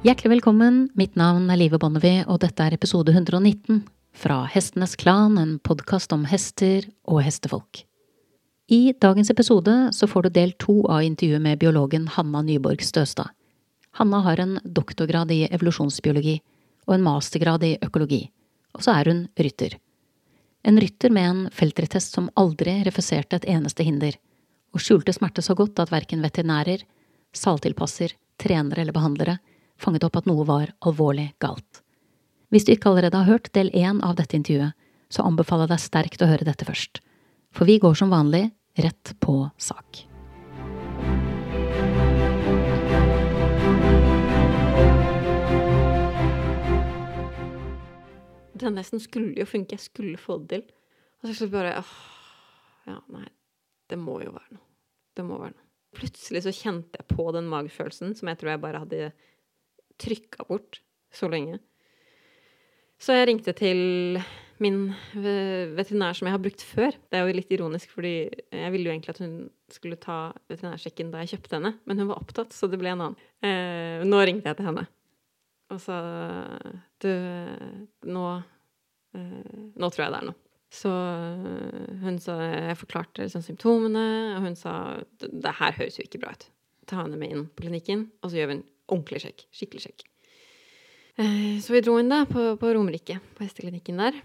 Hjertelig velkommen, mitt navn er Live Bonnevie, og dette er episode 119 fra Hestenes Klan, en podkast om hester og hestefolk. I dagens episode så får du del to av intervjuet med biologen Hanna Nyborg Støstad. Hanna har en doktorgrad i evolusjonsbiologi og en mastergrad i økologi, og så er hun rytter. En rytter med en feltrettest som aldri refuserte et eneste hinder, og skjulte smerte så godt at verken veterinærer, saltilpasser, trenere eller behandlere fanget opp at noe var alvorlig galt. Hvis du ikke allerede har hørt del én av dette intervjuet, så anbefaler jeg deg sterkt å høre dette først, for vi går som vanlig rett på sak. Den nesten skulle jo funke, jeg skulle få det til. Og så bare åh, Ja, nei, det må jo være noe. Det må være noe. Plutselig så kjente jeg på den magefølelsen som jeg tror jeg bare hadde trykka bort så lenge. Så jeg ringte til min veterinær som jeg har brukt før. Det er jo litt ironisk, fordi jeg ville jo egentlig at hun skulle ta veterinærsjekken da jeg kjøpte henne, men hun var opptatt, så det ble en annen. Eh, nå ringte jeg til henne og sa Du, nå eh, Nå tror jeg det er noe. Så hun sa Jeg forklarte liksom symptomene, og hun sa det her høres jo ikke bra ut. Ta henne med inn på klinikken, og så gjør vi en ordentlig sjekk. Skikkelig sjekk. Eh, så vi dro inn da på, på Romerike, på hesteklinikken der.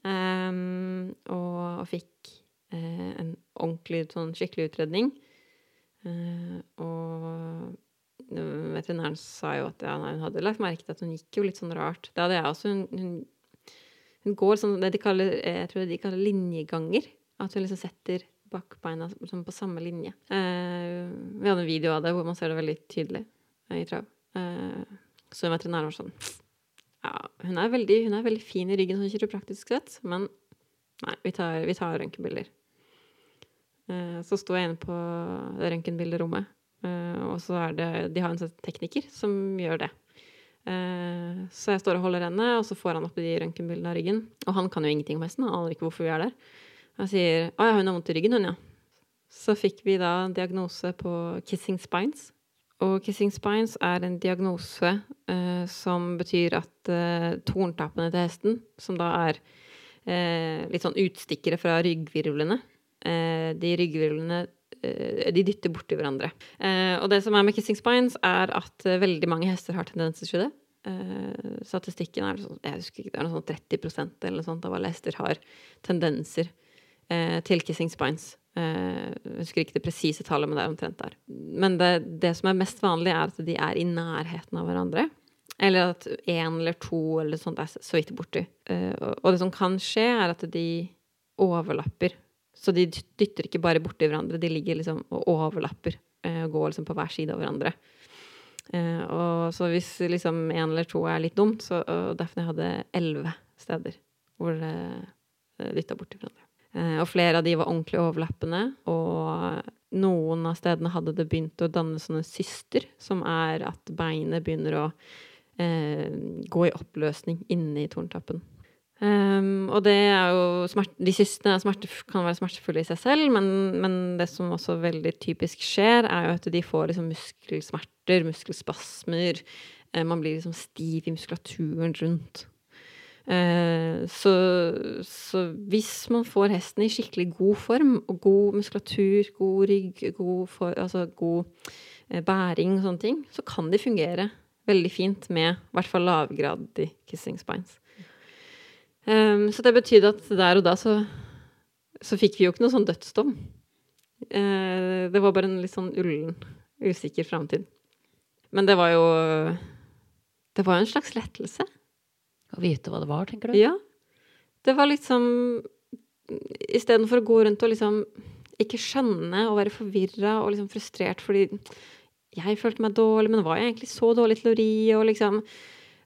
Um, og, og, fikk uh, en ordentlig, sånn skikkelig utredning. Uh, og veterinæren sa jo at ja, nei, hun hadde lagt merke til at hun gikk jo litt sånn rart. Det hadde jeg også. Hun, hun, hun går sånn det de kaller, jeg tror de kaller linjeganger. At hun liksom setter bakbeina på samme linje. Uh, vi hadde en video av det hvor man ser det veldig tydelig i trav. så veterinæren var sånn ja, hun er, veldig, hun er veldig fin i ryggen sånn kiropraktisk sett, men nei, vi tar, vi tar røntgenbilder. Uh, så sto jeg inne på røntgenbilderommet, og så er det De har en sånn tekniker som gjør det. Så jeg står og holder henne, og så får han opp de røntgenbildene av ryggen. Og han kan jo ingenting om hesten, han aner ikke hvorfor vi er der. Han sier 'Å ja, hun har vondt i ryggen, hun, ja'. Så fikk vi da diagnose på kissing spines, og kissing spines er en diagnose eh, som betyr at eh, torntappene til hesten, som da er eh, litt sånn utstikkere fra ryggvirvlene eh, De ryggvirvlene eh, de dytter borti hverandre. Eh, og det som er med kissing spines, er at veldig mange hester har tendenser til det. statistikken er sånn, jeg husker ikke, det er noe sånn 30% eller noe sånt av alle hester har tendenser til kissing spines. Eh, jeg husker ikke det presise tallet, men det er omtrent der. Men det, det, som er mest vanlig, er at de er i nærheten av hverandre. Eller at én eller to eller sånt er så vidt borti. Eh, og det som kan skje, er at de overlapper. Så de dytter ikke bare borti hverandre, de ligger liksom og overlapper. Eh, og går liksom på hver side av hverandre. Og så hvis liksom én eller to er litt dumt, så og Daphne hadde elleve steder hvor det dytta borti hverandre. Eh, og flere av de var ordentlig overlappende. Og noen av stedene hadde det begynt å danne sånne syster, som er at beinet begynner å eh, gå i oppløsning inne i torntappen. Um, og det er jo smert, De systene smerte, kan være smertefulle i seg selv, men, men, det som også veldig typisk skjer, er jo at de får liksom muskelsmerter, muskelspasmer. Eh, man blir liksom stiv i muskulaturen rundt. Eh, så, så, hvis man får hesten i skikkelig god form, og god muskulatur, god rygg, god, for, altså god eh, bæring og sånne ting, så kan de fungere veldig fint med i hvert fall lavgradig kissing spines. Um, så det betydde at der og da så, så fikk vi jo ikke noe sånn dødsdom. Uh, det var bare en litt sånn ullen, usikker framtid. Men det var jo Det var jo en slags lettelse. Å vite hva det var, tenker du? Ja. Det var liksom Istedenfor å gå rundt og liksom ikke skjønne og være forvirra og liksom frustrert fordi jeg følte meg dårlig, men var jeg egentlig så dårlig til å ri? Og liksom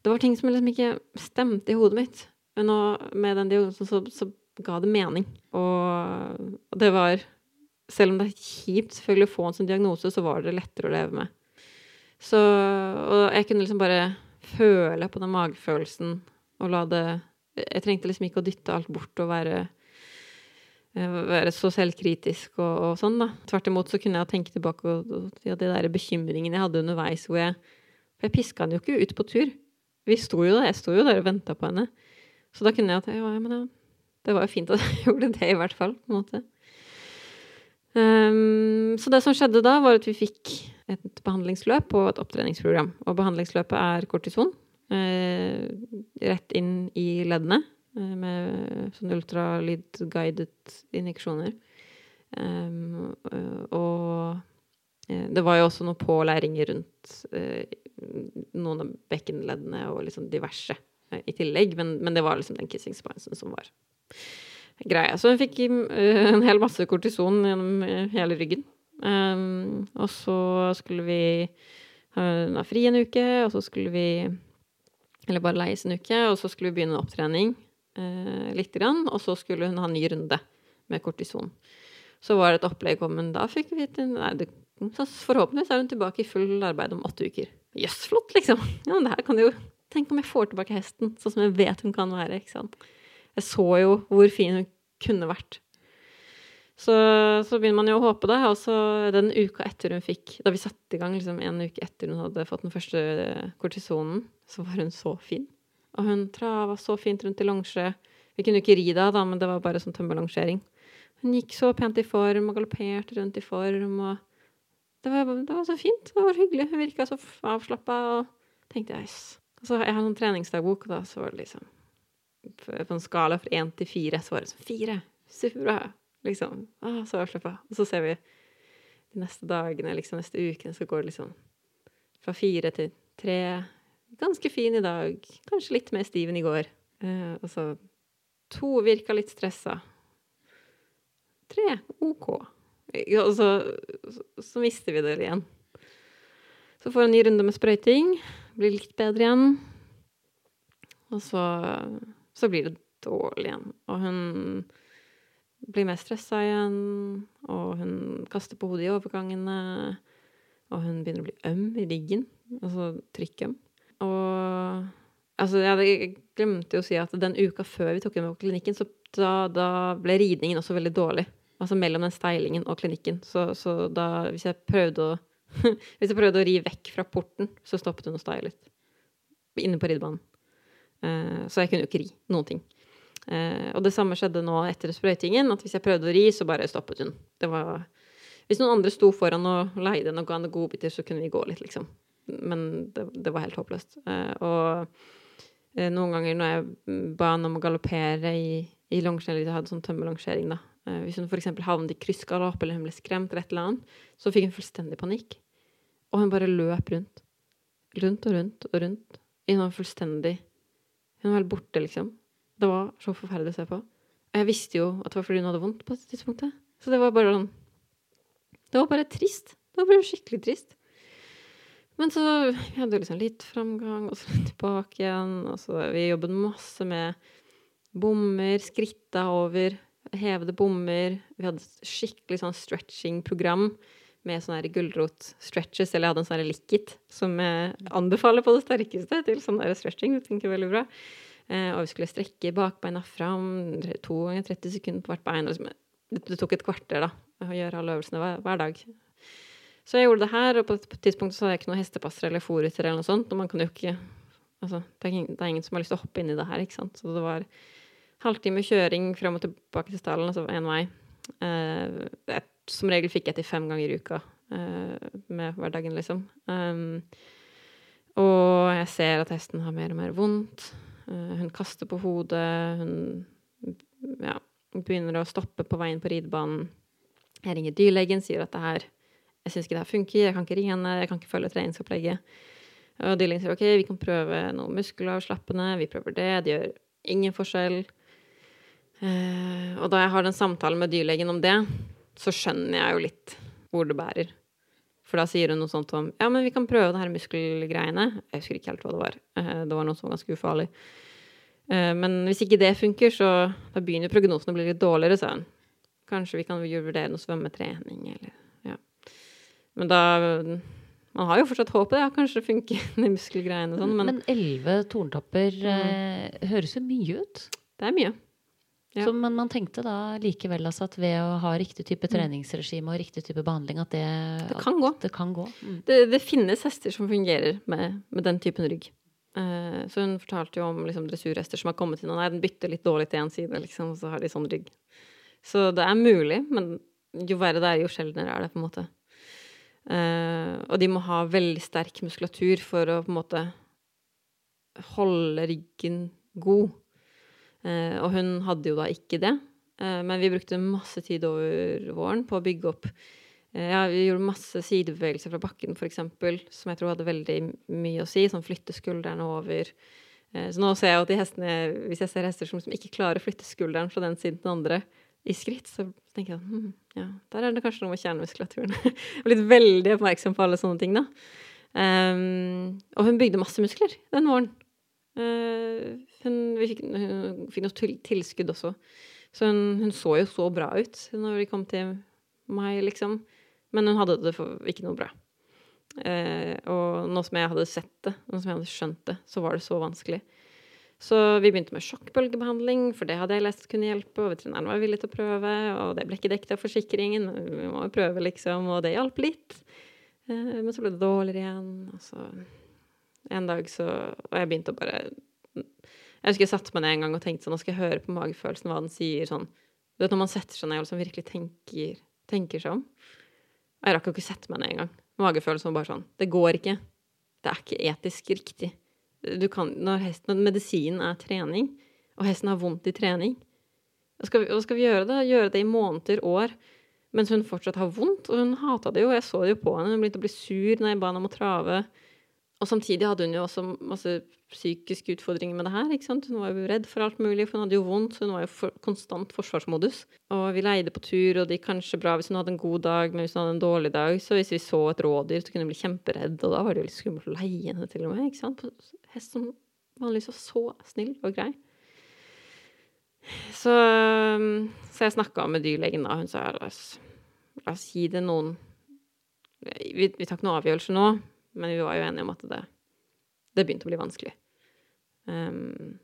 Det var ting som liksom ikke stemte i hodet mitt. Men nå, med den diagnosen så, så, ga det mening. Og, og, det var Selv om det er kjipt selvfølgelig å få en sånn diagnose, så var det lettere å leve med. Så Og jeg kunne liksom bare føle på den magefølelsen og la det Jeg trengte liksom ikke å dytte alt bort og være, eh, være så selvkritisk og, og, sånn, da. Tvert imot så kunne jeg tenke tilbake og, ja, de der bekymringene jeg hadde underveis hvor jeg For jeg piska henne jo ikke ut på tur. Vi sto jo der, jeg sto jo der og venta på henne. Så da kunne jeg at ja, men ja, det var jo fint at jeg gjorde det, i hvert fall. på en måte. Um, så det som skjedde da, var at vi fikk et behandlingsløp og et opptreningsprogram. Og behandlingsløpet er kortison. Eh, rett inn i leddene eh, med sånn ultralyd-guided injeksjoner. Um, og det var jo også noen pålæringer rundt eh, noen av bekkenleddene og liksom diverse eh, i tillegg, men, men, det var liksom den kissing spinesen som var greia. Så hun fikk en hel masse kortison gjennom hele ryggen. Um, og så skulle vi ha fri en uke, og så skulle vi Eller bare leies en uke, og så skulle vi begynne opptrening eh, lite grann, og så skulle hun ha en ny runde med kortison. Så var det et opplegg om Men da fikk vi vite Nei, det, forhåpentligvis er hun tilbake i full arbeid om åtte uker. Jøss, yes, flott, liksom! Ja, men det her kan jo Tenk om jeg får tilbake hesten, sånn som jeg vet hun kan være, ikke sant. Jeg så jo hvor fin hun kunne vært. Så, så, begynner man jo å håpe, da. Og så den uka etter hun fikk Da vi satte i gang liksom en uke etter hun hadde fått den første kortisonen, så var hun så fin. Og hun trava så fint rundt i longe. Vi kunne jo ikke ri da, men det var bare sånn tømmerlongering. Hun gikk så pent i form og galopperte rundt i form. og det var, det var, så fint. Det var hyggelig. Hun virka så avslappa. Og tenkte jeg Og Så jeg har sånn treningsdagbok, og da så var det liksom På en skala fra én til fire, så var det sånn fire. Superbra. Liksom. Ah, så avslappa. Og så ser vi de neste dagene, liksom neste ukene, så går det liksom fra fire til tre. Ganske fin i dag. Kanskje litt mer stiv enn i går. Eh, og så to virka litt stressa. Tre OK. Og så, så, mister vi det igjen. Så får vi en ny runde med sprøyting. Blir litt bedre igjen. Og så, så blir det dårlig igjen. Og hun blir mer stressa igjen, og hun kaster på hodet i overgangene. Og hun begynner å bli øm i ryggen, altså trykkøm. Og altså, jeg glemte jo å si at den uka før vi tok henne på klinikken, så da, da, ble ridningen også veldig dårlig. Altså mellom den steilingen og klinikken. Så, så da, hvis jeg prøvde å hvis jeg prøvde å ri vekk fra porten, så stoppet hun å steie litt. Inne på ridebanen. Uh, så jeg kunne jo ikke ri noen ting. Eh, og det samme skjedde nå etter sprøytingen, at hvis jeg prøvde å ri, så bare stoppet hun. Det var Hvis noen andre sto foran og leide noen og godbiter, så kunne vi gå litt, liksom. Men det, det var helt håpløst. Eh, og eh, noen ganger når jeg ba henne om å galoppere i, i hvis jeg hadde sånn tømmerlongering, da. Hvis hun f.eks. havnet i kryssgalopp eller hun ble skremt eller et eller annet, så fikk hun fullstendig panikk. Og hun bare løp rundt. Rundt og rundt og rundt. I noe fullstendig Hun var helt borte, liksom. Det var så forferdelig å se på. Og jeg visste jo at det var fordi hun hadde vondt på det tidspunktet. Så det var bare sånn Det var bare trist. Det var bare skikkelig trist. Men så vi hadde liksom litt framgang, og så tilbake igjen. Og så vi jobbet masse med bommer, skritta over, hevede bommer. Vi hadde skikkelig sånn stretching-program med sånne gulrot-stretches. Eller jeg hadde en sånn likkit som jeg anbefaler på det sterkeste til sånn stretching. Det funker veldig bra. Eh, og vi skulle strekke bakbeina fram to ganger 30 sekunder på hvert bein. Det tok et kvarter da, å gjøre alle øvelsene hver, dag. Så jeg gjorde det her, og på et tidspunkt så hadde jeg ikke noen hestepasser eller fòrrytter eller noe sånt. Og man kan jo ikke Altså, det er, ingen, som har lyst til å hoppe inn i det her, ikke sant. Så det var halvtime kjøring frem og tilbake til stallen, altså én vei. Eh, jeg, som regel fikk jeg til fem ganger i uka eh, med hverdagen, liksom. Um, og jeg ser at hesten har mer og mer vondt. Eh, hun kaster på hodet, hun ja, begynner å stoppe på veien på ridebanen. Jeg ringer dyrlegen, sier at det her jeg syns ikke det her funker, jeg kan ikke ringe henne, jeg kan ikke følge treningsopplegget. Og dyrlegen sier ok, vi kan prøve noe muskelavslappende, vi prøver det, det gjør ingen forskjell. Eh, og da jeg har den samtalen med dyrlegen om det, så skjønner jeg jo litt hvor det bærer. For da sier hun noe sånt om ja, men vi kan prøve det her muskelgreiene. Jeg husker ikke helt hva det var. Eh, det var noe som var ganske ufarlig. Eh, men hvis ikke det funker, så da begynner prognosen å bli litt dårligere, sa hun. Kanskje vi kan vurdere noe svømmetrening, eller ja. Men da Man har jo fortsatt håpet, ja, kanskje det funker, de muskelgreiene og sånn, men Men elleve torntopper mm. eh, høres jo mye ut? Det er mye. Ja. Så, men man tenkte da likevel altså at ved å ha riktig type Mm. treningsregime og riktig type behandling, at det, Det kan gå. Det kan gå. Mm. Det, det finnes hester som fungerer med, med den typen rygg. Uh, så hun fortalte jo om liksom, dressurhester som har kommet inn, og nei, den bytter litt dårlig til én side, liksom, og så har de sånn rygg. Så det er mulig, men jo verre det er, jo sjeldnere er det, på en måte. Uh, og de må ha veldig sterk muskulatur for å på en måte holde ryggen god. Eh, og hun hadde jo da ikke det. Eh, men vi brukte masse tid over våren på å bygge opp eh, Ja, vi gjorde masse sidebevegelser fra bakken, f.eks., som jeg tror hadde veldig mye å si. Sånn flytte skuldrene over. Så nå ser jeg at de hestene, hvis jeg ser hester som, som ikke klarer å flytte skulderen fra den siden til den andre i skritt, så tenker jeg at hm, ja, der er det kanskje noe med kjernemuskulaturen. Jeg blitt veldig oppmerksom på alle sånne ting, da. Um, og hun bygde masse muskler den våren. Eh, hun, fikk, hun fikk noe tilskudd også. Så hun, hun, så jo så bra ut når de kom til meg, liksom. Men hun hadde det ikke noe bra. Eh, og nå som jeg hadde sett det, nå som jeg hadde skjønt det, så var det så vanskelig. Så vi begynte med sjokkbølgebehandling, for det hadde jeg lest kunne hjelpe, og veterinæren var villig til å prøve, og det ble ikke dekket av forsikringen, vi må jo prøve, liksom, og det hjalp litt. Eh, men så ble det dårligere igjen, og så en dag så Og jeg begynte å bare Jeg husker jeg satte meg ned en gang og tenkte sånn Nå skal jeg høre på magefølelsen hva den sier sånn Du vet når man setter seg ned og liksom virkelig tenker, tenker seg om. Og jeg rakk jo ikke sette meg ned engang. Magefølelsen var bare sånn Det går ikke. Det er ikke etisk riktig. Du kan, når, hesten, når medisinen er trening, og hesten har vondt i trening Hva skal vi, hva skal vi gjøre da? Gjøre det i måneder, år, mens hun fortsatt har vondt? Og hun hata det jo, jeg så det jo på henne. Hun begynte å bli sur når jeg ba henne om å trave. Og samtidig hadde hun jo også masse psykiske utfordringer med det her. ikke sant? Hun var jo redd for alt mulig, for hun hadde jo vondt, så hun var jo for, konstant forsvarsmodus. Og vi leide på tur, og det gikk kanskje bra hvis hun hadde en god dag, men hvis hun hadde en dårlig dag, så hvis vi så et rådyr, så kunne hun bli kjemperedd, og da var det jo litt skummelt å leie henne til og med. ikke sant? Hest som vanligvis var så snill og grei. Så, så jeg snakka med dyrlegen da, hun sa la oss, la oss gi det noen vi, vi tar ikke noen avgjørelse nå, men vi var jo enige om at det, det begynte å bli vanskelig. Um,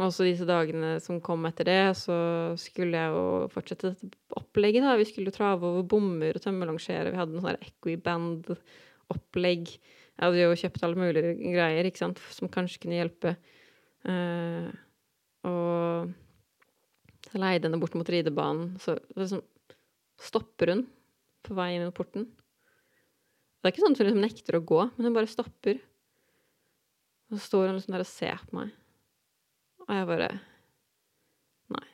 også disse dagene som kom etter det, så skulle jeg jo fortsette dette opplegget. da. Vi skulle jo trave over bommer og tømmerlongere. Vi hadde noe sånn Equiband-opplegg. Jeg hadde jo kjøpt alle mulige greier ikke sant, som kanskje kunne hjelpe. Uh, og så leide henne bort mot ridebanen. Så liksom stopper hun på vei inn mot porten. Det er ikke sånn at hun liksom nekter å gå, men hun bare stopper. Og så står hun liksom der og ser på meg. Og jeg bare Nei.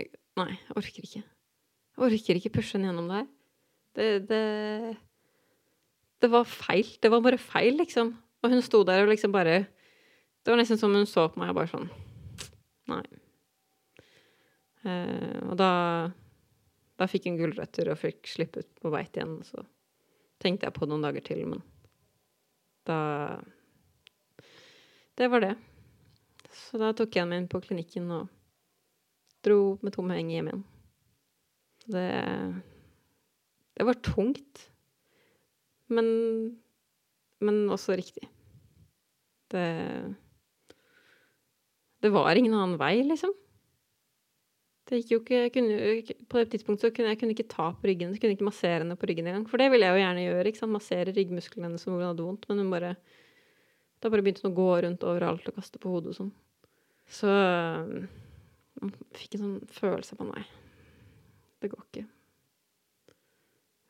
Jeg, nei, jeg orker ikke. Jeg orker ikke pushe henne gjennom det her. Det, det Det var feil. Det var bare feil, liksom. Og hun sto der og liksom bare Det var nesten som hun så på meg og bare sånn Nei. Eh, og da Da fikk hun gulrøtter og fikk slippe ut på veit igjen. Så tenkte jeg på noen dager til, men da Det var det. Så da tok jeg henne inn på klinikken og dro med tomme heng hjem igjen. Det Det var tungt. Men Men også riktig. Det Det var ingen annen vei, liksom. Det gikk jo ikke, kunne, På det tidspunktet så kunne jeg kunne ikke ta på ryggen. Jeg kunne ikke massere henne på ryggen engang. For det ville jeg jo gjerne gjøre. ikke sant? Massere ryggmusklene hennes hvor hun hadde vondt. Men hun bare Da bare begynte hun å gå rundt overalt og kaste på hodet og sånn. Så man fikk en sånn følelse på meg. Det går ikke.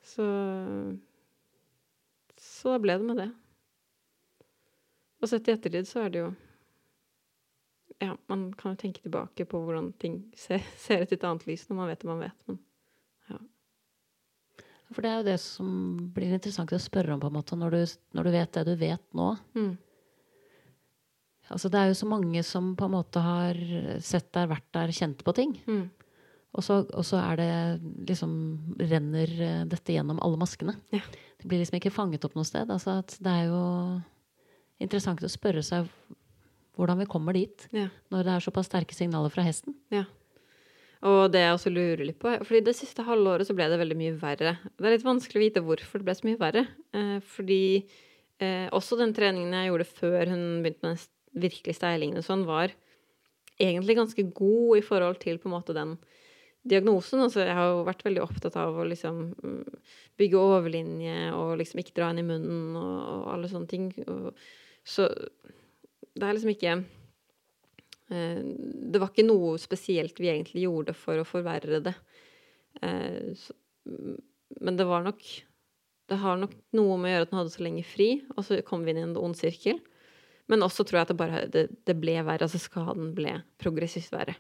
Så Så da ble det med det. Og sett i ettertid så er det jo Ja, man kan jo tenke tilbake på hvordan ting ser, ser ut i et annet lys når man vet det man vet, men ja. For det er jo det som blir interessant å spørre om, på en måte, når du, når du vet det du vet nå. Mm. Altså, det er jo så mange som på en måte har sett der, vært der, kjent på ting. Mm. Og så, og så er det liksom Renner eh, dette gjennom alle maskene. Ja. Det blir liksom ikke fanget opp noe sted. Altså det er jo interessant å spørre seg hvordan vi kommer dit. Ja. Når det er såpass sterke signaler fra hesten. Ja. Og det jeg også lurer litt på fordi det siste halvåret så ble det veldig mye verre. Det er litt vanskelig å vite hvorfor det ble så mye verre. Eh, fordi eh, også den treningen jeg gjorde før hun begynte med den virkelig steilingen og sånn, var egentlig ganske god i forhold til på en måte den diagnosen. Altså, jeg har jo vært veldig opptatt av å liksom mm, bygge overlinje og liksom ikke dra inn i munnen og, og alle sånne ting. Og, så det er liksom ikke eh, Det var ikke noe spesielt vi egentlig gjorde for å forverre det. Eh, men det var nok Det har nok noe med å gjøre at den hadde så lenge fri, og så kom vi inn i en ond sirkel. Men også tror jeg at det bare det, det ble verre. Altså skaden ble progressivt verre.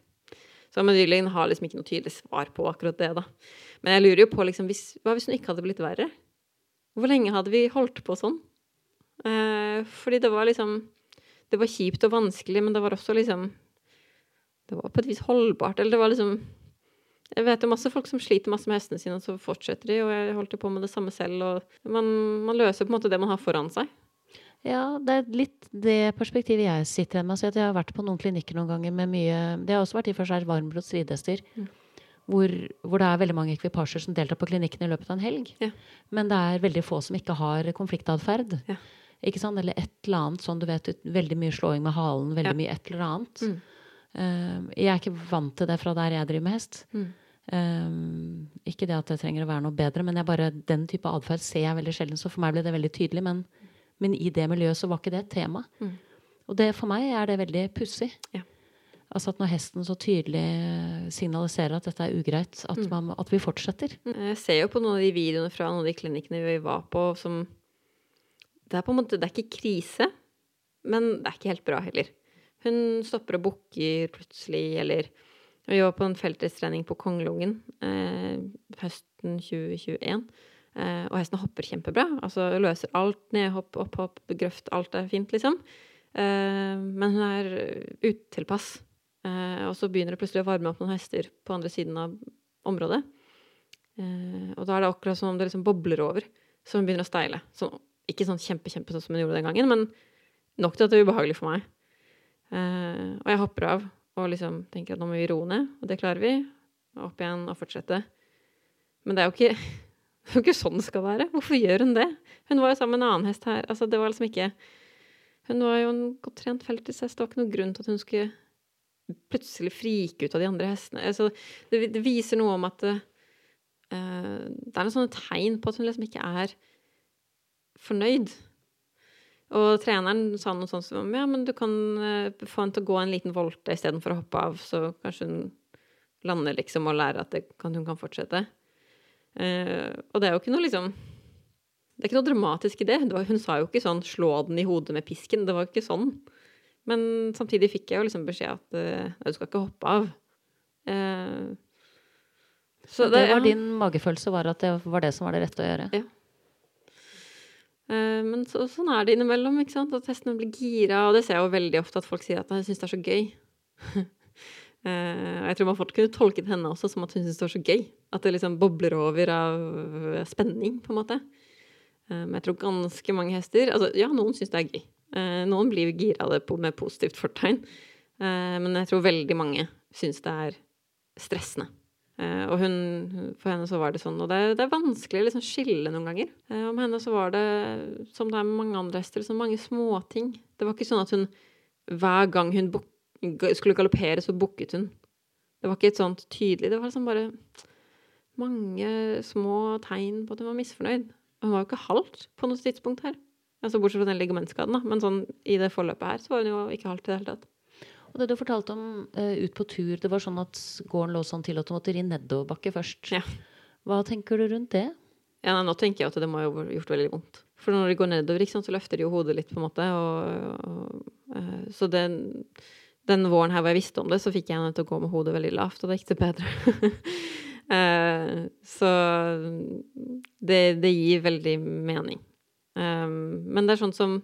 Så dyrlegen har liksom ikke noe tydelig svar på akkurat det, da. Men jeg lurer jo på, liksom, hvis, hva hvis hun ikke hadde blitt verre? Hvor lenge hadde vi holdt på sånn? Eh, fordi det var liksom Det var kjipt og vanskelig, men det var også liksom Det var på et vis holdbart. Eller det var liksom Jeg vet jo masse folk som sliter masse med hestene sine, og så fortsetter de, og jeg holdt på med det samme selv, og man, man løser på en måte det man har foran seg. Ja, det er litt det perspektivet jeg sitter igjen med. Så jeg har vært på noen klinikker noen ganger med mye Det har også vært i og for seg varmblods ridehester. Mm. Hvor, hvor, det er veldig mange ekvipasjer som deltar på klinikken i løpet av en helg. Ja. Men det er veldig få som ikke har konfliktatferd. Ja. Ikke sant? Eller et eller annet sånn, du vet, veldig mye slåing med halen, veldig ja. mye et eller annet. Mm. Uh, jeg er ikke vant til det fra der jeg driver med hest. Mm. Uh, ikke det at det trenger å være noe bedre, men bare, den type atferd ser jeg veldig sjelden. Så for meg ble det veldig tydelig. Men men i det miljøet så var ikke det et tema. Mm. Og det, for meg er det veldig pussig. Ja. Altså at når hesten så tydelig signaliserer at dette er ugreit, at, mm. man, at, vi fortsetter. Jeg ser jo på noen av de videoene fra noen av de klinikkene vi var på, som Det er på en måte, det er ikke krise, men det er ikke helt bra heller. Hun stopper og bukker plutselig, eller Vi var på en felttrening på Kongelungen eh, høsten 2021. Eh, og hesten hopper kjempebra. Altså løser alt. Ned, hopp, opp, hopp, grøft. Alt er fint, liksom. Eh, men hun er utilpass. Eh, og så begynner det plutselig å varme opp noen hester på andre siden av området. og da er det akkurat som om det liksom bobler over, så hun begynner å steile. Så, ikke sånn kjempe, kjempe sånn som hun gjorde den gangen, men nok til at det er ubehagelig for meg. og jeg hopper av og liksom tenker at nå må vi roe ned, og det klarer vi. Opp igjen og fortsette. Men det er jo ikke det er jo ikke sånn det skal være. Hvorfor gjør hun det? Hun var jo sammen med en annen hest her. Altså, det var liksom ikke Hun var jo en godt trent feltishest. Det var ikke noen grunn til at hun skulle plutselig frike ut av de andre hestene. Altså, det, det, viser noe om at uh, det er noen sånne tegn på at hun liksom ikke er fornøyd. Og treneren sa noe sånt som ja, men du kan uh, få henne til å gå en liten volte istedenfor å hoppe av, så kanskje hun lander liksom og lærer at kan, hun kan fortsette. Uh, og det er jo ikke noe liksom Det er ikke noe dramatisk i det. det var, hun sa jo ikke sånn 'slå den i hodet med pisken'. Det var ikke sånn. Men samtidig fikk jeg jo liksom beskjed at uh, du skal ikke hoppe av. Uh, så det, det var ja. din magefølelse, var at det var det som var det rette å gjøre? Ja. Men så, sånn er det innimellom, ikke sant. At hestene blir gira. Og det ser jeg jo veldig ofte at folk sier at de syns det er så gøy. Og jeg tror man fort kunne tolket henne også som at hun syns det var så gøy. At det liksom bobler over av spenning, på en måte. Men jeg tror ganske mange hester Altså, ja, noen syns det er gøy. Noen blir gira av det med positivt fortegn. men jeg tror veldig mange syns det er stressende. Og hun, for henne så var det sånn. Og det, det er vanskelig å liksom skille noen ganger. om henne så var det, som det er med mange andre hester, liksom mange småting. Det var ikke sånn at hun hver gang hun skulle galoppere, så bukket hun. Det var ikke et sånt tydelig Det var liksom bare mange små tegn på at hun var misfornøyd. Og hun var jo ikke halvt på noe tidspunkt her. Altså Bortsett fra den ligamentskaden, da. Men sånn i det forløpet her, så var hun jo ikke halvt i det hele tatt. Og det du fortalte om uh, ut på tur, det var sånn at gården lå sånn til at du måtte ri nedoverbakke først. Ja. Hva tenker du rundt det? Ja, Nå tenker jeg at det må ha gjort veldig vondt. For når de går nedover, sant, så løfter de jo hodet litt, på en måte. Og, og, uh, så den, den våren her hvor jeg visste om det, så fikk jeg henne til å gå med hodet veldig lavt, og det gikk til bedre. uh, så det, det, gir veldig mening. Um, men det er sånn som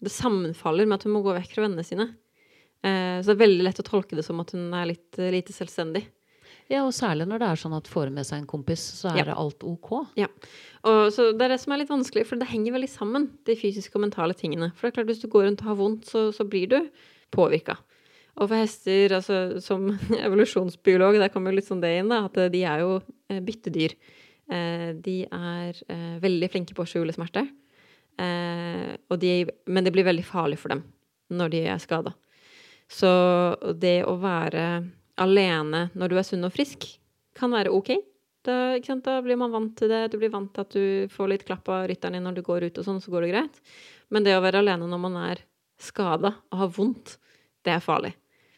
Det sammenfaller med at hun må gå vekk fra vennene sine. Eh, så det er veldig lett å tolke det som at hun er litt lite selvstendig. Ja, og særlig når det er sånn at får hun med seg en kompis, så er ja. det alt ok. Ja. Og så Det er det som er litt vanskelig, for det henger veldig sammen, de fysiske og mentale tingene. For det er klart, hvis du går rundt og har vondt, så, så blir du påvirka. Og for hester, altså som evolusjonsbiolog, der kommer jo litt sånn det inn, da, at de er jo eh, byttedyr. Eh, de er eh, veldig flinke på å skjule smerte. De, men det blir veldig farlig for dem når de er skada. Så det å være alene når du er sunn og frisk, kan være OK. Da, da, blir man vant til det. Du blir vant til at du får litt klapp av rytteren din når du går ut, og sånn, så går det greit. Men det å være alene når man er skada og har vondt, det er farlig.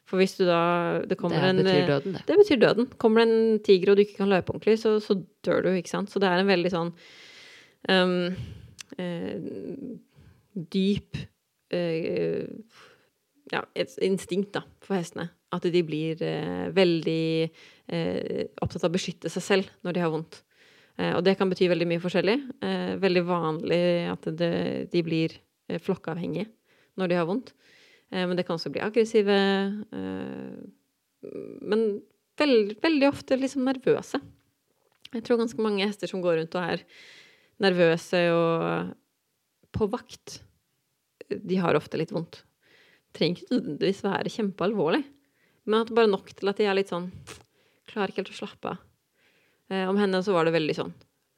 For hvis du da Det, det betyr en, døden, det. Det betyr døden. Kommer det en tiger og du ikke kan løpe ordentlig, så, så dør du, ikke sant. Så det er en veldig sånn um, eh, dyp eh, ja, et instinkt da, for hestene. At de blir eh, veldig eh, opptatt av å beskytte seg selv når de har vondt. Eh, og det kan bety veldig mye forskjellig. Eh, veldig vanlig at det, de blir flokkavhengige når de har vondt. Eh, men det kan også bli aggressive. Eh, men veld, veldig ofte liksom nervøse. Jeg tror ganske mange hester som går rundt og er nervøse og på vakt, de har ofte litt vondt. Det trenger ikke nødvendigvis være kjempealvorlig, men at bare nok til at de er litt sånn Klarer ikke helt å slappe av. Eh, om henne så var det veldig sånn.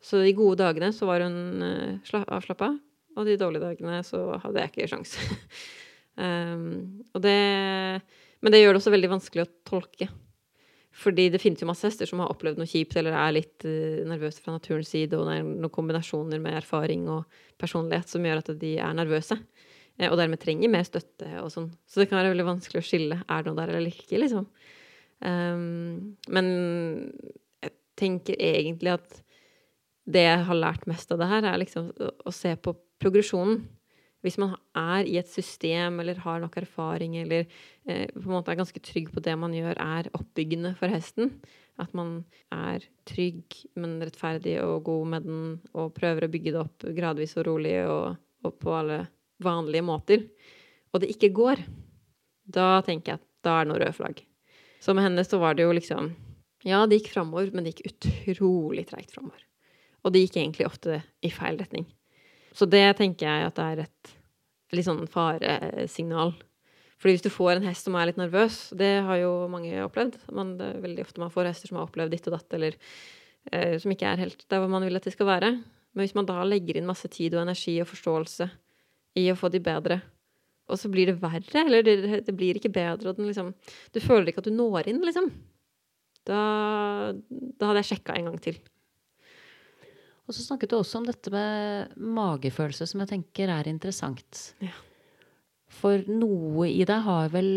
Så de gode dagene så var hun avslappa, og de dårlige dagene så hadde jeg ikke sjans. Um, det, men det gjør det også veldig vanskelig å tolke. Fordi det finnes jo masse hester som har opplevd noe kjipt eller er litt uh, nervøse fra naturens side, og det er noen kombinasjoner med erfaring og personlighet som gjør at de er nervøse. Uh, og dermed trenger mer støtte og sånn. Så det kan være veldig vanskelig å skille. Er det noe der eller ikke, liksom? Um, men jeg tenker egentlig at det jeg har lært mest av det her, er liksom å se på progresjonen hvis man er i et system eller har nok erfaring eller eh, på en måte er ganske trygg på det man gjør, er oppbyggende for hesten, at man er trygg, men rettferdig og god med den, og prøver å bygge det opp gradvis og rolig og, og på alle vanlige måter, og det ikke går, da tenker jeg at da er det noe rød flagg. Så med henne så var det jo liksom Ja, det gikk framover, men det gikk utrolig treigt framover. Og det gikk egentlig ofte i feil retning. Så det tenker jeg at det er et litt sånn faresignal. Fordi hvis du får en hest som er litt nervøs, det har jo mange opplevd, men det er veldig ofte man får hester som har opplevd ditt og datt, eller eh, som ikke er helt der hvor man vil at de skal være. Men hvis man da legger inn masse tid og energi og forståelse i å få de bedre, og så blir det verre, eller det, det blir ikke bedre, og den liksom Du føler ikke at du når inn, liksom. Da, da hadde jeg sjekka en gang til. Og så snakket du også om dette med magefølelse, som jeg tenker er interessant. Ja. For noe i deg har vel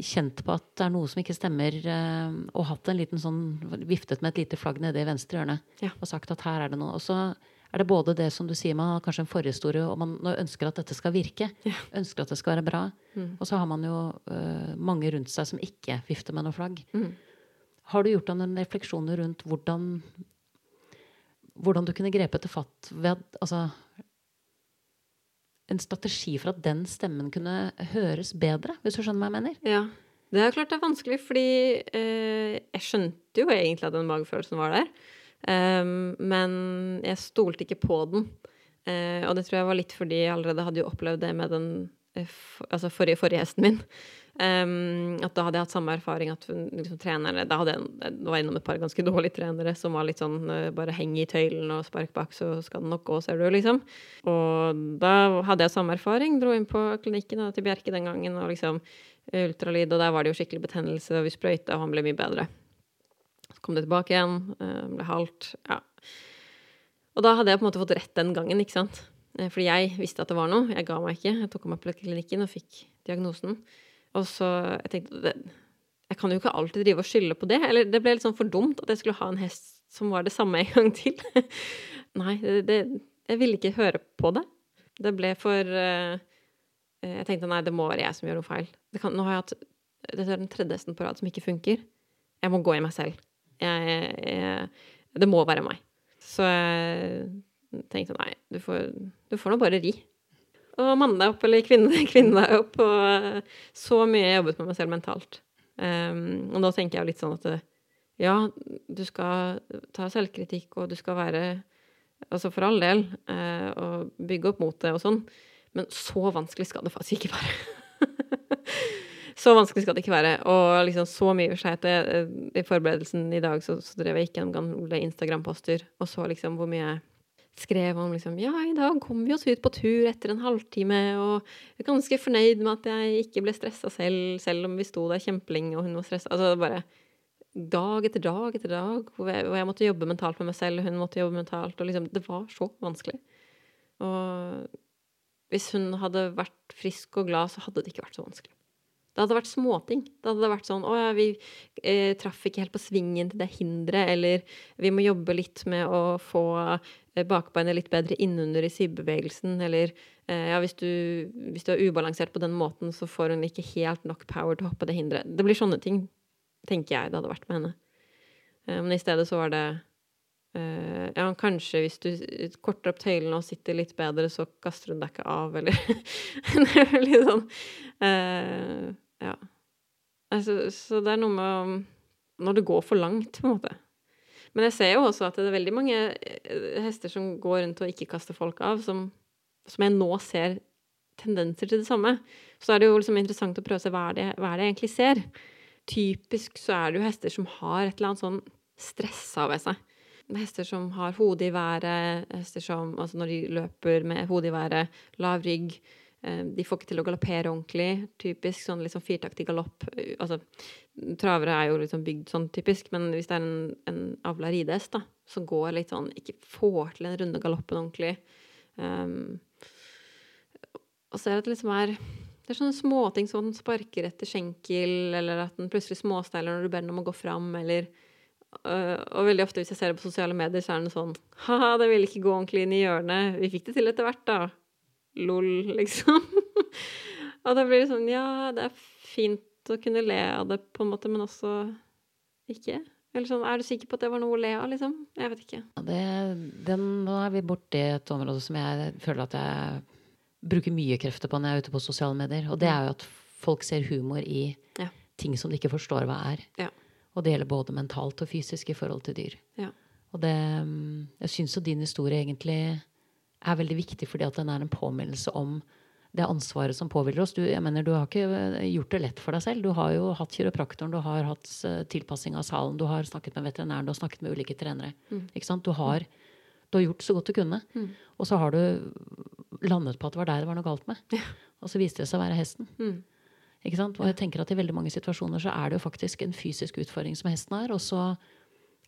kjent på at det er noe som ikke stemmer, eh, og hatt en liten sånn Viftet med et lite flagg nede i venstre hjørne ja. og sagt at her er det noe. Og så er det både det som du sier, man har kanskje en forhistorie, og man ønsker at dette skal virke. Ja. Ønsker at det skal være bra. Mm. Og så har man jo uh, mange rundt seg som ikke vifter med noe flagg. Mm. Har du gjort deg noen refleksjoner rundt hvordan hvordan du kunne grepe etter fatt ved altså, En strategi for at den stemmen kunne høres bedre, hvis du skjønner hva jeg mener? Ja. Det er klart det er vanskelig, fordi eh, jeg skjønte jo egentlig at den magefølelsen var der. Um, men jeg stolte ikke på den. Uh, og det tror jeg var litt fordi jeg allerede hadde jo opplevd det med den for, altså forrige, forrige hesten min. Um, at da hadde jeg hatt samme erfaring at liksom, trenerne Da hadde jeg, jeg var innom et par ganske dårlige trenere som var litt sånn uh, bare heng i tøylen og spark bak, så skal det nok gå, ser du, liksom. Og da hadde jeg samme erfaring. Dro inn på klinikken til Bjerke den gangen og liksom ultralyd, og der var det jo skikkelig betennelse, og vi sprøyta, og han ble mye bedre. Så kom det tilbake igjen, uh, ble halvt. Ja. Og da hadde jeg på en måte fått rett den gangen, ikke sant. Fordi jeg visste at det var noe. Jeg ga meg ikke. Jeg tok meg på klinikken og fikk diagnosen. Og så jeg tenkte det, Jeg kan jo ikke alltid drive og skylde på det. Eller det ble litt sånn for dumt at jeg skulle ha en hest som var det samme en gang til. nei, det, det, jeg ville ikke høre på det. Det ble for uh, Jeg tenkte nei, det må være jeg som gjør noe feil. Kan, nå har jeg hatt Dette er den tredje hesten på rad som ikke funker. Jeg må gå i meg selv. Jeg, jeg, det må være meg. Så jeg tenkte nei, du får, du får nå bare ri og manne deg opp, eller kvinne, kvinne deg opp. Og eh, så mye jeg jobbet med meg selv mentalt. Um, og nå tenker jeg litt sånn at ja, du skal ta selvkritikk, og du skal være Altså for all del, uh, og bygge opp motet og sånn, men så vanskelig skal det faktisk ikke være. så vanskelig skal det ikke være. Og liksom så mye skeit. I forberedelsen i dag så, så drev jeg ikke gjennom gamle Instagram-poster og så liksom hvor mye skrev om liksom Ja, i dag kom vi oss ut på tur etter en halvtime, og jeg er ganske fornøyd med at jeg ikke ble stressa selv, selv om vi sto der kjempelenge og hun var stressa. Altså bare dag etter dag etter dag hvor jeg, hvor jeg, måtte jobbe mentalt med meg selv, og hun måtte jobbe mentalt, og liksom Det var så vanskelig. Og hvis hun hadde vært frisk og glad, så hadde det ikke vært så vanskelig. Det hadde vært småting. Det hadde vært sånn 'Å ja, vi eh, traff ikke helt på svingen til det hinderet', eller 'Vi må jobbe litt med å få bakbeinet litt bedre innunder i sidebevegelsen, eller eh, 'Ja, hvis du, hvis du, er ubalansert på den måten, så får hun ikke helt nok power til å hoppe det hinderet'. Det blir sånne ting, tenker jeg det hadde vært med henne. Eh, men i stedet så var det ja, kanskje hvis du korter opp tøylene og sitter litt bedre, så kaster hun deg ikke av, eller Det er litt sånn Ja. Altså, så det er noe med Når det går for langt, på en måte. Men jeg ser jo også at det er veldig mange eh, hester som går rundt og ikke kaster folk av, som, som jeg nå ser tendenser til det samme. Så er det jo liksom interessant å prøve å se hva er, det, hva er det jeg egentlig ser. Typisk så er det jo hester som har et eller annet sånn stressa ved seg hester som har hodet i været, hester som Altså når de løper med hodet i været, lav rygg. Eh, de får ikke til å galoppere ordentlig. Typisk sånn liksom firtaktig galopp. Altså, travere er jo liksom bygd sånn typisk, men hvis det er en, en avla ridehest da, som går litt sånn Ikke får til den runde galoppen ordentlig um, Og så er det at det liksom er det er sånne småting som den sparker etter skjenkel, eller at den plutselig småsteiler når du ber den om å gå fram, eller Uh, og veldig ofte hvis jeg ser det på sosiale medier, så er det sånn Ha-ha, det ville ikke gå ordentlig inn i hjørnet. Vi fikk det til etter hvert, da. Lol, liksom. og da blir det sånn Ja, det er fint å kunne le av det, på en måte, men også ikke. Eller sånn, Er du sikker på at det var noe å le av, liksom? Jeg vet ikke. Det, den, nå er vi borti et område som jeg føler at jeg bruker mye krefter på når jeg er ute på sosiale medier. Og det er jo at folk ser humor i ja. ting som de ikke forstår hva er. Ja. Og det gjelder både mentalt og fysisk i forhold til dyr. Ja. Og det, mm, jeg syns jo din historie egentlig er veldig viktig fordi at den er en påminnelse om det ansvaret som påhviler oss. Du, jeg mener, du har ikke eh, gjort det lett for deg selv. Du har jo hatt kiropraktoren, du har hatt eh, tilpassing av salen, du har snakket med veterinæren, du har snakket med ulike trenere. Mm. Ikke sant? Du har, du har, gjort så godt du kunne. Mm. Og så har du landet på at det var deg det var noe galt med. Ja. Og så viste det seg å være hesten. Mm. Ikke sant? Og jeg tenker at i veldig mange situasjoner så er det jo faktisk en fysisk utfordring som hesten har, og så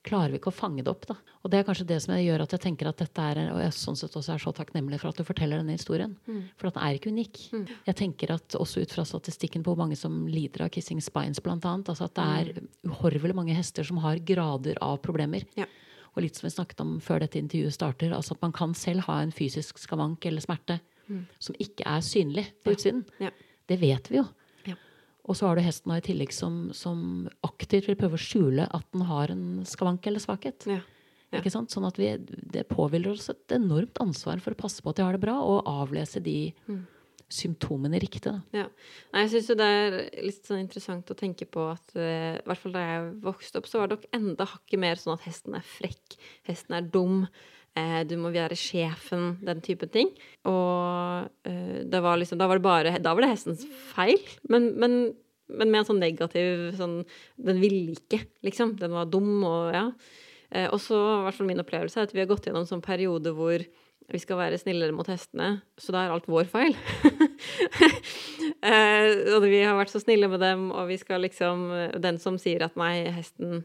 klarer vi ikke å fange det opp. da. Og det er kanskje det som gjør at jeg tenker at dette er, og jeg sånn sett også er så takknemlig for at du forteller denne historien. Mm. For at den er ikke unik. Mm. Jeg tenker at også ut fra statistikken på hvor mange som lider av kissing spines, blant annet, altså at det er mm. uhorvelig mange hester som har grader av problemer. Ja. Og litt som vi snakket om før dette intervjuet starter, altså at man kan selv ha en fysisk skavank eller smerte mm. som ikke er synlig på utsiden. Ja. Ja. Det vet vi jo. Og så har du hesten i tillegg som, som, aktivt vil prøve å skjule at den har en skavank eller svakhet. Ja. Ja. Ikke sant? Sånn at vi, Det påhviler oss et enormt ansvar for å passe på at de har det bra, og avlese de mm. symptomene riktig. Ja. Nei, jeg syns det er litt sånn interessant å tenke på at uh, i hvert fall da jeg vokste opp, så var det nok enda hakket mer sånn at hesten er frekk, hesten er dum. Eh, du må være sjefen, den type ting. Og eh, det var liksom, da var det bare Da var det hestens feil. Men, men, men med en sånn negativ sånn Den ville ikke, liksom. Den var dum og ja. Eh, og så, i hvert fall min opplevelse, er at vi har gått gjennom en sånn periode hvor vi skal være snillere mot hestene, så da er alt vår feil. og vi har vært så snille med dem, og vi skal liksom Den som sier at nei, hesten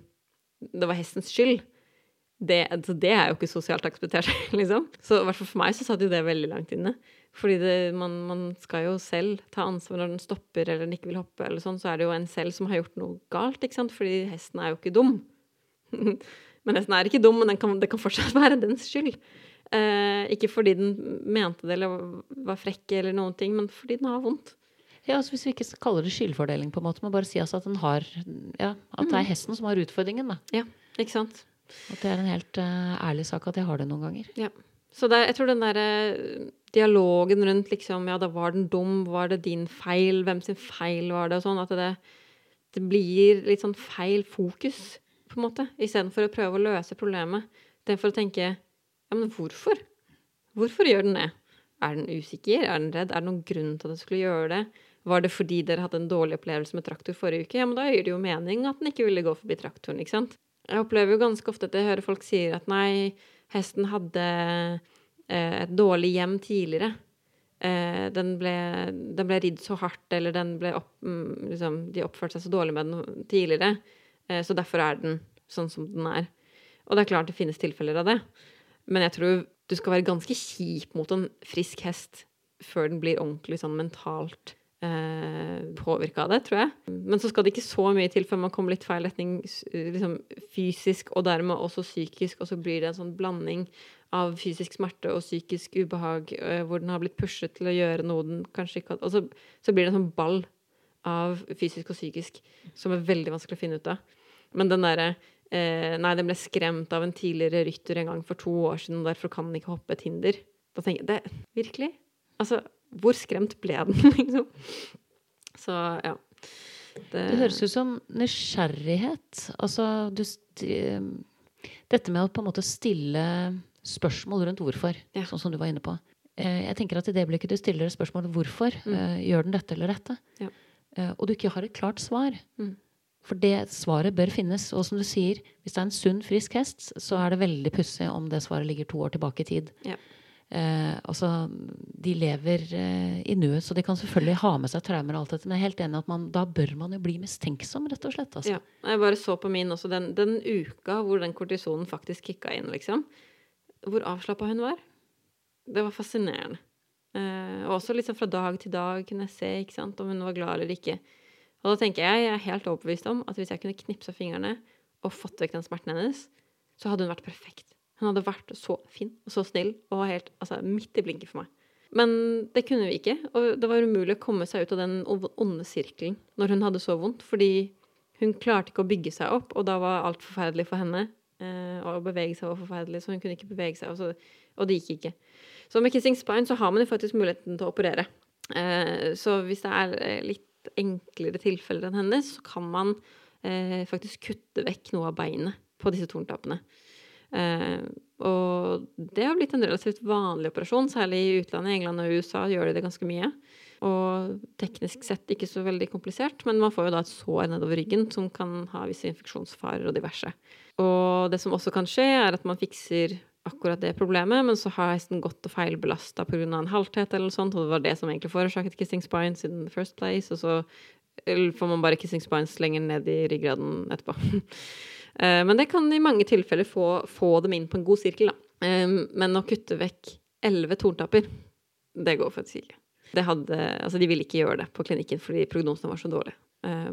Det var hestens skyld det, altså, det, er jo ikke sosialt akseptert, liksom. Så i hvert fall for meg så satt jo det veldig langt inne. Fordi det, man, man, skal jo selv ta ansvar når den stopper eller den ikke vil hoppe, eller sånn, så er det jo en selv som har gjort noe galt, ikke sant. Fordi hesten er jo ikke dum. men hesten er ikke dum, men kan, det kan fortsatt være dens skyld. Eh, ikke fordi den mente det eller var frekk eller noen ting, men fordi den har vondt. Ja, altså Hvis vi ikke kaller det skyldfordeling, på en måte, men bare si altså at, den har, ja, at det er mm. hesten som har utfordringen. da. Ja, ikke sant? At det er en helt uh, ærlig sak at jeg har det noen ganger. Ja. Så det, jeg tror den derre uh, dialogen rundt liksom Ja, da var den dum. Var det din feil? Hvem sin feil var det? Og sånn. At det, det blir litt sånn feil fokus, på en måte. Istedenfor å prøve å løse problemet. Istedenfor å tenke Ja, men hvorfor? Hvorfor gjør den det? Er den usikker? Er den redd? Er det noen grunn til at den skulle gjøre det? Var det fordi dere hadde en dårlig opplevelse med traktor forrige uke? Ja, men da gir det jo mening at den ikke ville gå forbi traktoren, ikke sant? Jeg opplever jo ganske ofte at jeg hører folk sier at nei, hesten hadde eh, et dårlig hjem tidligere. Eh, den, ble, den ble ridd så hardt, eller opp, mm, liksom, de oppførte seg så dårlig med den tidligere. Eh, så derfor er den sånn som den er. Og det er klart det finnes tilfeller av det. Men jeg tror du skal være ganske kjip mot en frisk hest før den blir ordentlig sånn mentalt påvirka av det, tror jeg. Men så skal det ikke så mye til før man kommer litt feil retning liksom fysisk og dermed også psykisk, og så blir det en sånn blanding av fysisk smerte og psykisk ubehag, eh, hvor den har blitt pushet til å gjøre noe den kanskje ikke hadde Og så, så blir det en sånn ball av fysisk og psykisk som er veldig vanskelig å finne ut av. Men den derre eh, Nei, den ble skremt av en tidligere rytter en gang for to år siden, og derfor kan den ikke hoppe et hinder. Da tenker jeg det, Virkelig? Altså, hvor skremt ble den, liksom? Så ja. Det, det høres ut som nysgjerrighet. Altså, du Dette med å på en måte stille spørsmål rundt hvorfor, ja. sånn som du var inne på. Eh, jeg tenker at I det øyeblikket du stiller spørsmålet hvorfor, mm. Eh, gjør den dette eller dette, ja. Eh, og du ikke har et klart svar, mm. For det svaret bør finnes. Og som du sier, hvis det er en sunn, frisk hest, så er det veldig pussig om det svaret ligger to år tilbake i tid. Ja. Eh, altså, de lever eh, i nuet, så de kan selvfølgelig ha med seg traumer og alt dette. Men jeg er helt enig at man, da bør man jo bli mistenksom, rett og slett. Altså. Ja. Jeg bare så på min også, den, den uka hvor den kortisonen faktisk kicka inn, liksom. Hvor avslappa hun var. Det var fascinerende. Eh, og også liksom fra dag til dag kunne jeg se ikke sant, om hun var glad eller ikke. Og da tenker jeg, jeg er helt overbevist om at hvis jeg kunne knipsa fingrene og fått vekk den smerten hennes, så hadde hun vært perfekt. Hun hadde vært så fin og så snill og helt altså, midt i blinken for meg. Men det kunne vi ikke, og det var umulig å komme seg ut av den onde sirkelen når hun hadde så vondt, fordi hun klarte ikke å bygge seg opp, og da var alt forferdelig for henne. Eh, og å bevege seg var forferdelig, så hun kunne ikke bevege seg, og, og det gikk ikke. Så med kissing spine så har man jo faktisk muligheten til å operere. Eh, så hvis det er eh, litt enklere tilfeller enn hennes, så kan man faktisk kutte vekk noe av beinet på disse torntappene. Eh, og det har blitt en relativt vanlig operasjon, særlig i utlandet. England og USA gjør de det ganske mye. Og teknisk sett ikke så veldig komplisert, men man får jo da et sår nedover ryggen som kan ha visse infeksjonsfarer og diverse. Og det som også kan skje, er at man fikser akkurat det problemet, men så har hesten gått og feilbelasta pga. en halthet eller noe sånt, og det var det som egentlig forårsaket kissing spines in the first place, og så får man bare kissing spines lenger ned i ryggraden etterpå. Eh, men det kan i mange tilfeller få, få, dem inn på en god sirkel, da. Eh, men å kutte vekk elleve torntapper, det går for et sirkel. altså de ville ikke gjøre det på klinikken fordi prognosen var så dårlige. Eh,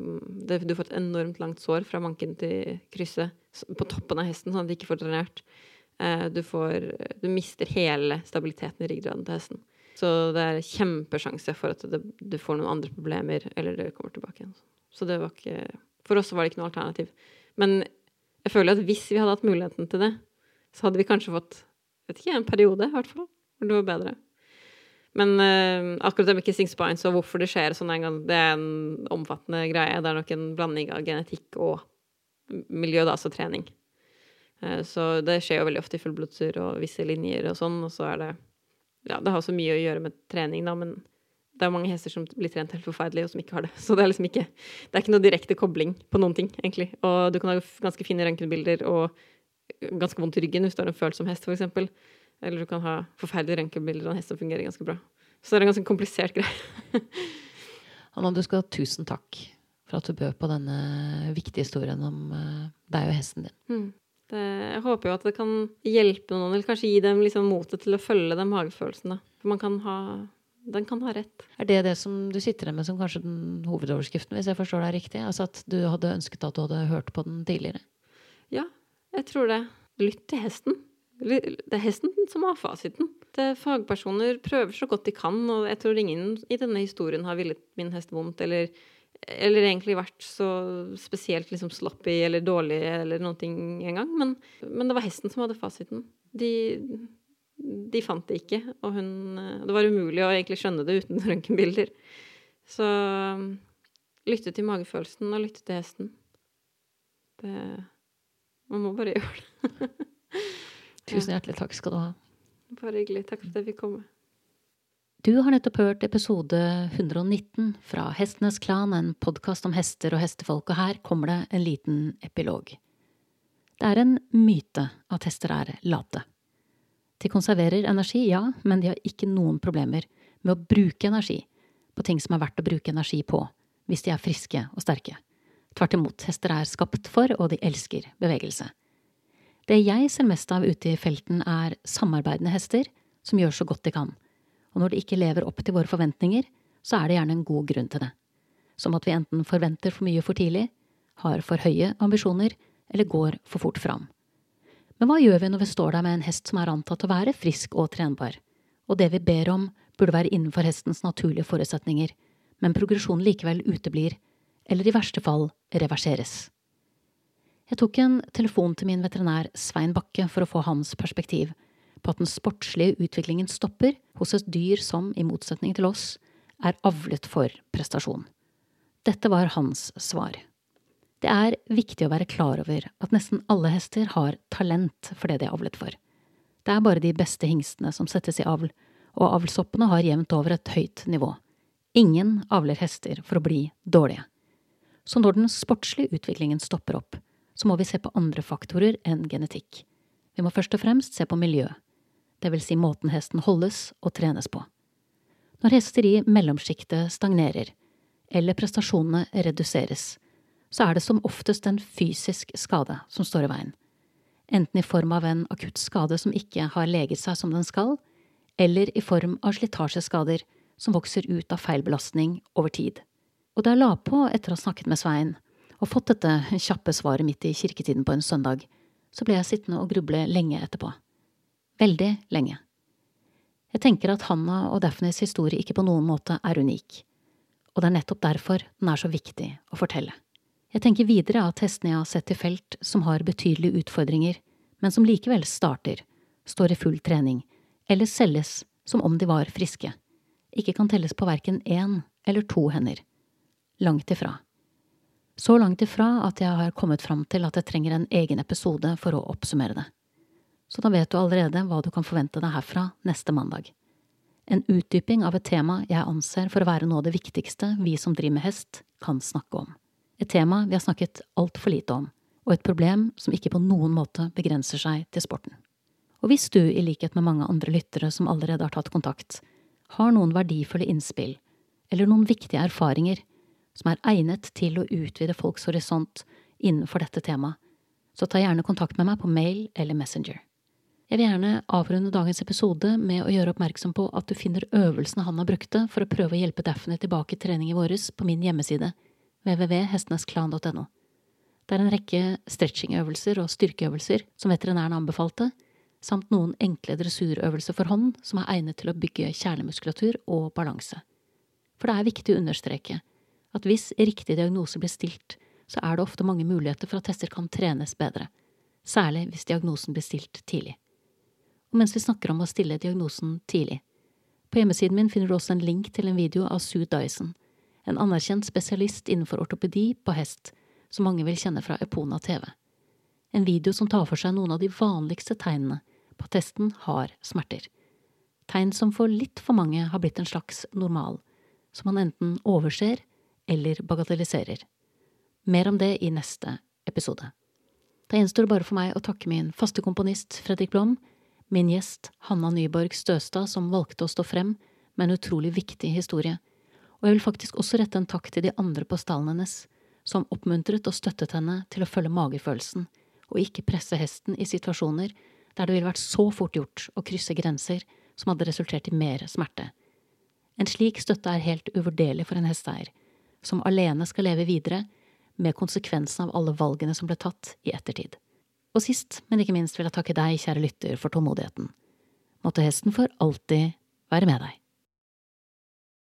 du får et enormt langt sår fra manken til krysset på toppen av hesten, sånn at de ikke får drenert. Du, får, du mister hele stabiliteten i ryggraden til hesten. Så det er kjempesjanse for at det, du får noen andre problemer, eller det kommer tilbake igjen. Så det var ikke For oss var det ikke noe alternativ. Men jeg føler at hvis vi hadde hatt muligheten til det, så hadde vi kanskje fått vet ikke, en periode, i hvert fall, hvor det var bedre. Men uh, akkurat det med kissing spines og hvorfor det skjer sånn en gang, det er en omfattende greie. Det er nok en blanding av genetikk og miljø, da, altså trening. Uh, så det skjer jo veldig ofte i fullblodsur og visse linjer og sånn, og så er det Ja, det har så mye å gjøre med trening, da, men det er mange hester som blir trent helt forferdelig, og som ikke har det. Så det er liksom ikke Det er ikke noe direkte kobling på noen ting, egentlig. Og du kan ha ganske fine røntgenbilder og ganske vondt i ryggen hvis du har en følsom hest, f.eks. Eller du kan ha forferdelige røntgenbilder av en hest som fungerer ganske bra. Så det er en ganske komplisert greie. Anna, du skal ha tusen takk for at du bød på denne viktige historien om eh, deg og hesten din. Mm. Det, jeg håper jo at det kan hjelpe noen, eller kanskje gi dem liksom motet til å følge den magefølelsen. Da. For man kan ha den kan ha rett. Er det det som du sitter igjen med som kanskje den hovedoverskriften, hvis jeg forstår deg riktig? Altså at du hadde ønsket at du hadde hørt på den tidligere? Ja, jeg tror det. Lytt til hesten. Det er hesten som har fasiten. Fagpersoner prøver så godt de kan, og jeg tror ingen i denne historien har villet min hest vondt eller eller egentlig vært så spesielt liksom sloppy eller dårlig eller noen ting engang. Men, men det var hesten som hadde fasiten. De, de fant det ikke, og hun Det var umulig å egentlig skjønne det uten røntgenbilder. Så lytte til magefølelsen og lytte til hesten. Det Man må bare gjøre det. Tusen hjertelig takk skal du ha. Bare hyggelig. Takk for at jeg fikk komme. Du har nettopp hørt episode 119 fra Hestenes Klan, en podkast om hester og hestefolk, og her kommer det en liten epilog. Det er en myte at hester er late. De konserverer energi, ja, men de har ikke noen problemer med å bruke energi på ting som er verdt å bruke energi på, hvis de er friske og sterke. Tvert imot, hester er skapt for, og de elsker bevegelse. Det jeg ser mest av ute i felten, er samarbeidende hester som gjør så godt de kan, og når de ikke lever opp til våre forventninger, så er det gjerne en god grunn til det. Som at vi enten forventer for mye for tidlig, har for høye ambisjoner eller går for fort fram. Men hva gjør vi når vi står der med en hest som er antatt å være frisk og trenbar, og det vi ber om burde være innenfor hestens naturlige forutsetninger, men progresjonen likevel uteblir, eller i verste fall reverseres? Jeg tok en telefon til min veterinær Svein Bakke for å få hans perspektiv på at den sportslige utviklingen stopper hos et dyr som, i motsetning til oss, er avlet for prestasjon. Dette var hans svar. Det er viktig å være klar over at nesten alle hester har talent for det de er avlet for. Det er bare de beste hingstene som settes i avl, og avlsoppene har jevnt over et høyt nivå. Ingen avler hester for å bli dårlige. Så når den sportslige utviklingen stopper opp, så må vi se på andre faktorer enn genetikk. Vi må først og fremst se på miljø, det vil si måten hesten holdes og trenes på. Når hester i mellomsjiktet stagnerer, eller prestasjonene reduseres, så er det som oftest en fysisk skade som står i veien, enten i form av en akutt skade som ikke har leget seg som den skal, eller i form av slitasjeskader som vokser ut av feilbelastning over tid. Og da jeg la på etter å ha snakket med Svein, og fått dette kjappe svaret midt i kirketiden på en søndag, så ble jeg sittende og gruble lenge etterpå. Veldig lenge. Jeg tenker at Hanna og Daphnes historie ikke på noen måte er unik, og det er nettopp derfor den er så viktig å fortelle. Jeg tenker videre at hestene jeg har sett i felt som har betydelige utfordringer, men som likevel starter, står i full trening, eller selges som om de var friske, ikke kan telles på verken én eller to hender. Langt ifra. Så langt ifra at jeg har kommet fram til at jeg trenger en egen episode for å oppsummere det. Så da vet du allerede hva du kan forvente deg herfra neste mandag. En utdyping av et tema jeg anser for å være noe av det viktigste vi som driver med hest, kan snakke om et tema vi har snakket altfor lite om, og et problem som ikke på noen måte begrenser seg til sporten. Og hvis du, i likhet med mange andre lyttere som allerede har tatt kontakt, har noen verdifulle innspill eller noen viktige erfaringer som er egnet til å utvide folks horisont innenfor dette temaet, så ta gjerne kontakt med meg på mail eller Messenger. Jeg vil gjerne avrunde dagens episode med å gjøre oppmerksom på at du finner øvelsene han har brukte for å prøve å hjelpe Daphne tilbake i trening i våres på min hjemmeside www.hestenesklan.no. Det er en rekke stretchingøvelser og styrkeøvelser som veterinæren anbefalte, samt noen enkle dressurøvelser for hånd som er egnet til å bygge kjernemuskulatur og balanse. For det er viktig å understreke at hvis riktig diagnose blir stilt, så er det ofte mange muligheter for at hester kan trenes bedre, særlig hvis diagnosen blir stilt tidlig. Og mens vi snakker om å stille diagnosen tidlig, på hjemmesiden min finner du også en link til en video av Sue Dyson, en anerkjent spesialist innenfor ortopedi på hest, som mange vil kjenne fra Epona TV. En video som tar for seg noen av de vanligste tegnene på at hesten har smerter. Tegn som for litt for mange har blitt en slags normal, som man enten overser eller bagatelliserer. Mer om det i neste episode. Da gjenstår det bare for meg å takke min faste komponist Fredrik Blom, min gjest Hanna Nyborg Støstad, som valgte å stå frem med en utrolig viktig historie og jeg vil faktisk også rette en takk til de andre på stallen hennes, som oppmuntret og støttet henne til å følge magefølelsen, og ikke presse hesten i situasjoner der det ville vært så fort gjort å krysse grenser som hadde resultert i mer smerte. En slik støtte er helt uvurderlig for en hesteeier, som alene skal leve videre med konsekvensen av alle valgene som ble tatt i ettertid. Og sist, men ikke minst vil jeg takke deg, kjære lytter, for tålmodigheten. Måtte hesten for alltid være med deg.